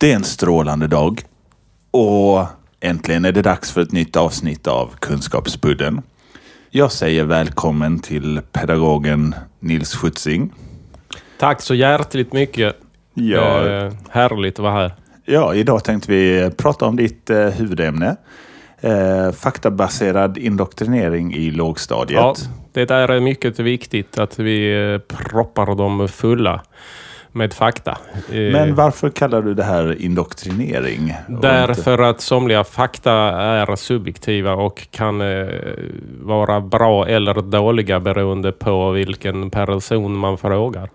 Det är en strålande dag och äntligen är det dags för ett nytt avsnitt av Kunskapsbudden. Jag säger välkommen till pedagogen Nils Schutzing. Tack så hjärtligt mycket. Ja, Eh, härligt att vara här. ja, idag tänkte vi prata om ditt eh, huvudämne. Eh, faktabaserad indoktrinering i lågstadiet. Ja, det är mycket viktigt att vi eh, proppar dem fulla med fakta. Eh, Men varför kallar du det här indoktrinering? Därför att somliga fakta är subjektiva och kan eh, vara bra eller dåliga beroende på vilken person man frågar.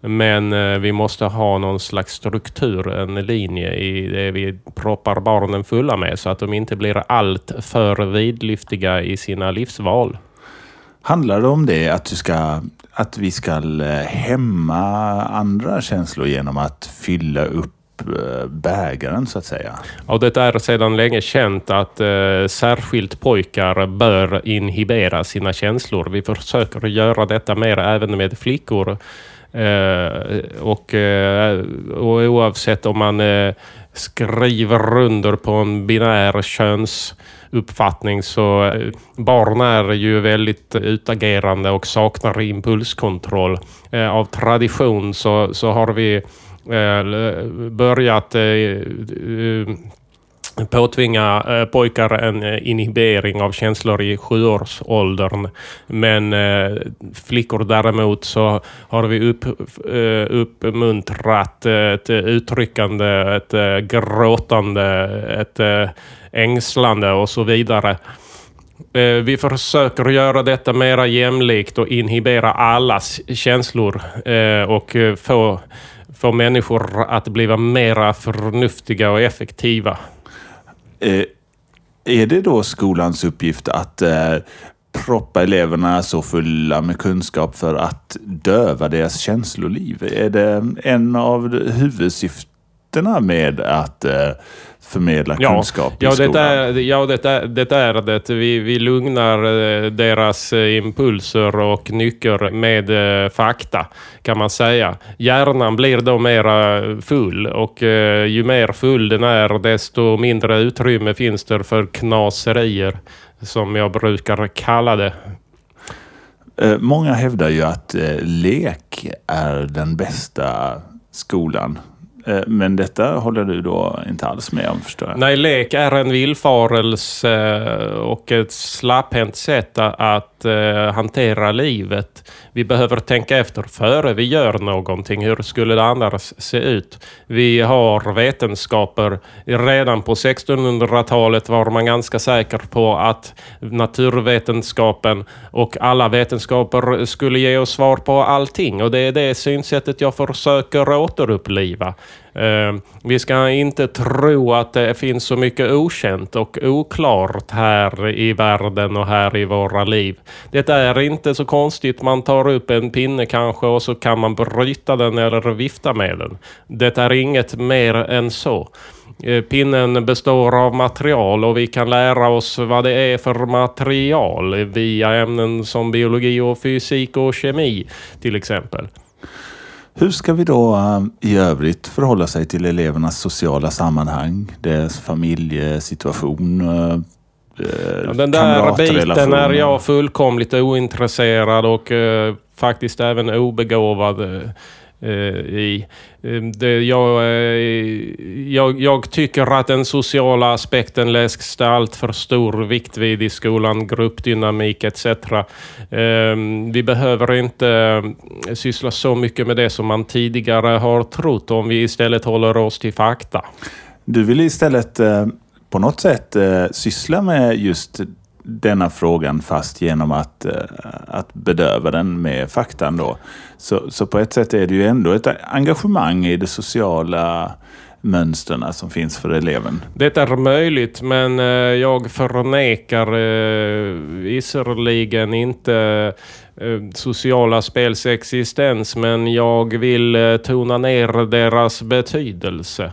Men eh, vi måste ha någon slags struktur, en linje i det vi proppar barnen fulla med så att de inte blir allt för vidlyftiga i sina livsval. Handlar det om det att, du ska, att vi ska eh, hämma andra känslor genom att fylla upp eh, bägaren så att säga? Ja, det är sedan länge känt att eh, särskilt pojkar bör inhibera sina känslor. Vi försöker göra detta mer även med flickor. Eh, och, eh, och oavsett om man eh, skriver under på en binär köns uppfattning så eh, barn är ju väldigt utagerande och saknar impulskontroll. Eh, av tradition så, så har vi eh, börjat påtvinga eh, pojkar en eh, inhibering av känslor i sjuårsåldern. Men eh, flickor däremot så har vi upp, eh, uppmuntrat eh, ett uttryckande, ett eh, gråtande, ett ängslande och så vidare. Vi försöker göra detta mera jämlikt och inhibera allas känslor och få, få människor att bli mera förnuftiga och effektiva. Eh, är det då skolans uppgift att eh, proppa eleverna så fulla med kunskap för att döva deras känsloliv? Är det en av huvudsyftena med att eh, förmedla kunskap i ja, skolan? det är, ja, det är det. Är det. Vi, vi lugnar eh, deras eh, impulser och nycker med eh, fakta, kan man säga. Hjärnan blir då mera full och ju mer full den är, desto mindre utrymme finns det för knaserier, som jag brukar kalla det. Många hävdar ju att lek är den bästa skolan. Eh, men detta håller du då inte alls med om förstår jag? Nej, lek är en villfarelse eh, och ett slapphänt sätt att eh, hantera livet. Vi behöver tänka efter före vi gör någonting. Hur skulle det annars se ut? Vi har vetenskaper. Redan på 1600-talet var man ganska säker på att naturvetenskapen och alla vetenskaper skulle ge oss svar på allting. Och det är det synsättet jag försöker återuppliva. Ehm, vi ska inte tro att det finns så mycket okänt och oklart här i världen och här i våra liv. Det är inte så konstigt. Man tar upp en pinne kanske och så kan man bryta den eller vifta med den. Det är inget mer än så. Eh, pinnen består av material och vi kan lära oss vad det är för material via ämnen som biologi och fysik och kemi till exempel. Hur ska vi då eh, i övrigt förhålla sig till elevernas sociala sammanhang, deras familjesituation, eh, Ja, Den där biten är jag fullkomligt ointresserad och eh, faktiskt även obegåvad eh, Eh, i. Ehm, det, jag, eh, jag, jag tycker att den sociala aspekten läggs allt för stor vikt vid i skolan, gruppdynamik etc. Eh, Vi behöver inte eh, syssla så mycket med det som man tidigare har trott om vi istället håller oss till fakta. Du vill istället eh, på något sätt eh, syssla med just denna frågan fast genom att, eh, att bedöva den med faktan då. Så, så på ett sätt är det ju ändå ett engagemang i de sociala mönstren som finns för eleven. Det är möjligt, men eh, jag förnekar eh, visserligen inte sociala spels existens, men jag vill tona ner deras betydelse.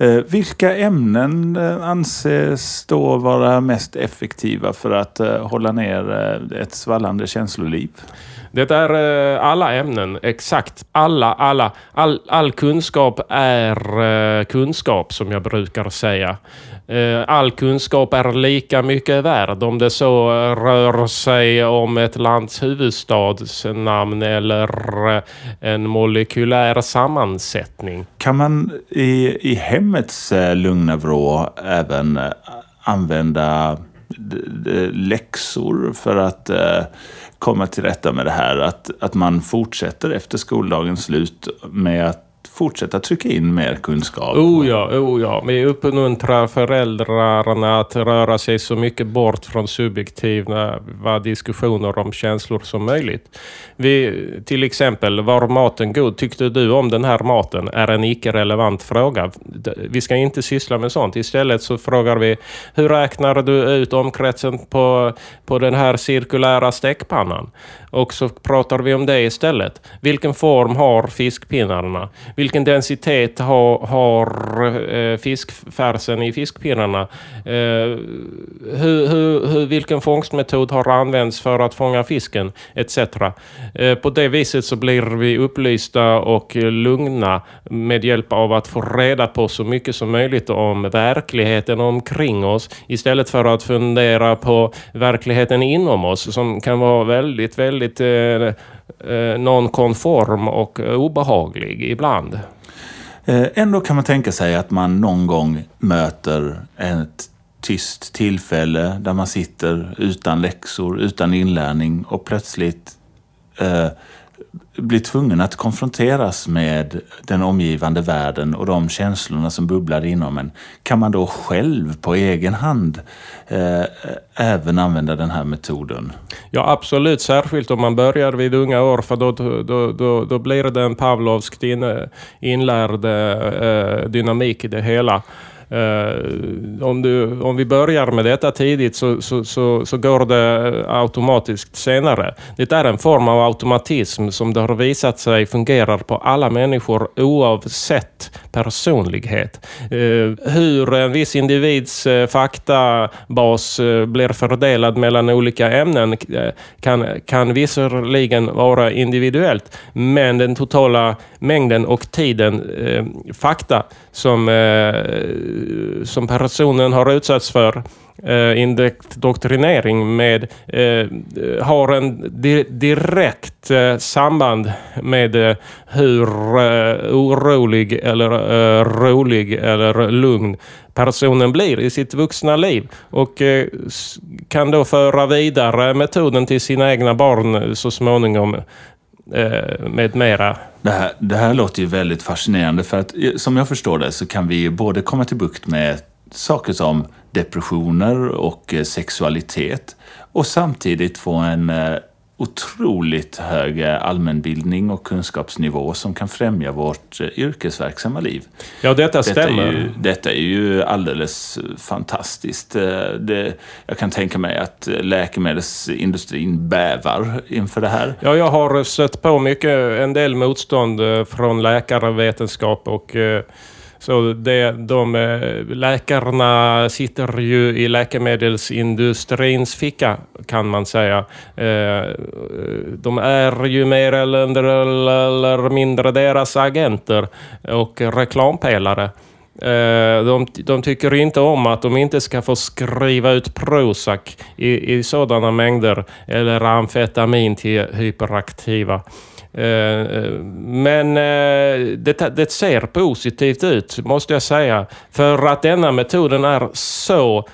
Eh, vilka ämnen eh, anses då vara mest effektiva för att eh, hålla ner eh, ett svallande känsloliv? Det är eh, alla ämnen, exakt alla, alla. All, all kunskap är eh, kunskap som jag brukar säga. Eh, all kunskap är lika mycket värd om det så rör sig om ett lands huvudstadsnamn eller en molekylär sammansättning. Kan man i, i hemmets lugna vrå även använda läxor för att eh, komma till rätta med det här? Att, att man fortsätter efter skoldagens slut med att fortsätta trycka in mer kunskap. Oh ja, oh ja. Vi uppmuntrar föräldrarna att röra sig så mycket bort från subjektiva diskussioner om känslor som möjligt. Vi, till exempel, var maten god? Tyckte du om den här maten? Är en icke-relevant fråga. Vi ska inte syssla med sånt. Istället så frågar vi, hur räknar du ut omkretsen på, på den här cirkulära stekpannan? Och så pratar vi om det istället. Vilken form har fiskpinnarna? Vilken densitet har, har eh, fiskfärsen i fiskpinnarna? Eh, hur, hur, hur, vilken fångstmetod har använts för att fånga fisken? Etc. Eh, på det viset så blir vi upplysta och lugna med hjälp av att få reda på så mycket som möjligt om verkligheten omkring oss istället för att fundera på verkligheten inom oss som kan vara väldigt, väldigt eh, eh, nonkonform och obehaglig ibland. Eh, ändå kan man tänka sig att man någon gång möter ett tyst tillfälle där man sitter utan läxor, utan inlärning och plötsligt eh, blir tvungen att konfronteras med den omgivande världen och de känslorna som bubblar inom en, kan man då själv på egen hand eh, även använda den här metoden? Ja, absolut. Särskilt om man börjar vid unga år, för då, då, då, då blir det en Pavlovskt inlärd eh, dynamik i det hela. Uh, om, du, om vi börjar med detta tidigt så, så, så, så, går det automatiskt senare. Det är en form av automatism som det har visat sig fungerar på alla människor oavsett personlighet. Uh, hur en viss individs uh, faktabas blir fördelad mellan olika ämnen kan, kan visserligen vara individuellt, men den totala mängden och tiden fakta som som personen har utsatts för eh, indoktrinering med eh, har en di direkt eh, samband med eh, hur eh, orolig eller eh, rolig eller lugn personen blir i sitt vuxna liv. Och eh, kan då föra vidare metoden till sina egna barn så småningom. Eh, med mera. Det här, det här låter ju väldigt fascinerande för att eh, som jag förstår det så kan vi både komma till bukt med saker som depressioner och eh, sexualitet och samtidigt få en otroligt hög eh, allmänbildning och kunskapsnivå som kan främja vårt yrkesverksamma liv. Ja, detta stämmer. Detta är ju, detta är ju alldeles fantastiskt. Det, jag kan tänka mig att läkemedelsindustrin bävar inför det här. Ja, jag har sett på mycket, en del motstånd från läkarvetenskap och så det, de eh, läkarna sitter ju i läkemedelsindustrins ficka kan man säga. Eh, de är ju mer eller mindre deras agenter och reklampelare. Eh, de, de, tycker inte om att de inte ska få skriva ut Prozac i, i sådana mängder eller amfetamin till hyperaktiva. Eh, eh, men eh, det, det ser positivt ut, måste jag säga. För att denna metoden är så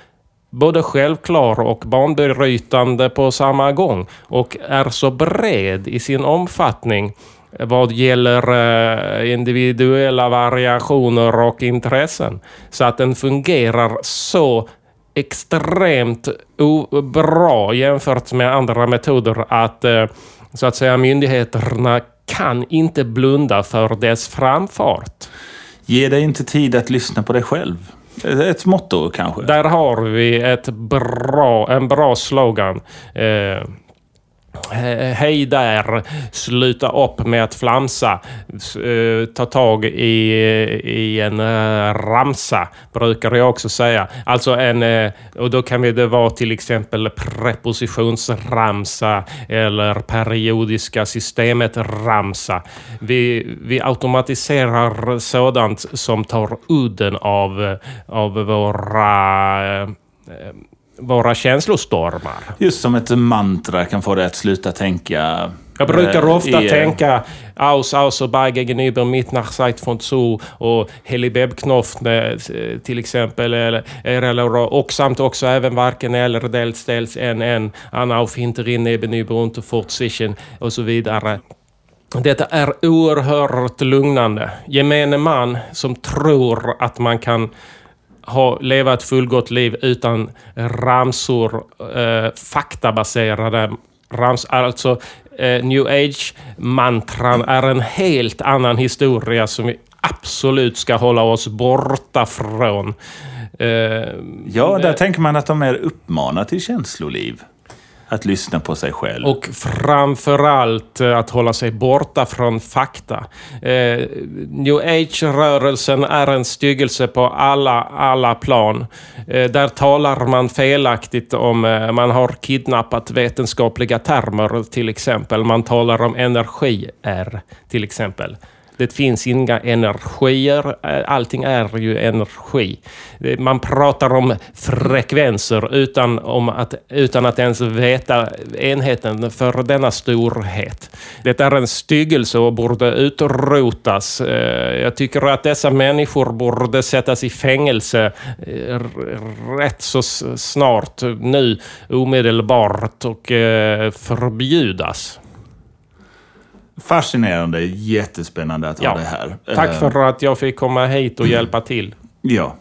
både självklar och banbrytande på samma gång och är så bred i sin omfattning vad gäller individuella variationer och intressen. Så att den fungerar så extremt bra jämfört med andra metoder att så att säga myndigheterna kan inte blunda för dess framfart. Ge dig inte tid att lyssna på dig själv. Ett motto kanske? Där har vi ett bra, en bra slogan. Eh, hej där, sluta upp med att flamsa. Eh, ta tag i, i en eh, ramsa, brukar jag också säga. Alltså en, eh, och då kan det vara till exempel prepositionsramsa eller periodiska systemet-ramsa. Vi, vi automatiserar sådant som tar udden av, av våra våra känslostormar. Just som ett mantra kan få dig att sluta tänka. Jag brukar äh, ofta i, tänka aus, aus och bei gegenüber mit nach Zeit von zu och Helibeb-Knopf till exempel. Eller, eller, och samt också även varken eller dels dels en en an auf hinterin nebenüber unter fortzichen och så vidare. Detta är oerhört lugnande. Gemene man som tror att man kan ha, leva ett fullgott liv utan ramsor, eh, faktabaserade ramsor. Alltså eh, new age-mantran är en helt annan historia som vi absolut ska hålla oss borta från. Eh, ja, där tänker man att de är uppmanar till känsloliv. Att lyssna på sig själv. Och framförallt eh, att hålla sig borta från fakta. Eh, New Age-rörelsen är en styggelse på alla, alla plan. Eh, där talar man felaktigt om, eh, man har kidnappat vetenskapliga termer till exempel. Man talar om energi-R till exempel. Det finns inga energier. Eh, allting är ju energi. Man pratar om frekvenser utan, om att, utan att ens veta enheten för denna storhet. Det är en styggelse och borde utrotas. Eh, jag tycker att dessa människor borde sättas i fängelse eh, rätt så snart nu, omedelbart och förbjudas. Fascinerande, jättespännande att ha ja. dig här. Tack för att jag fick komma hit och hjälpa till. Ja,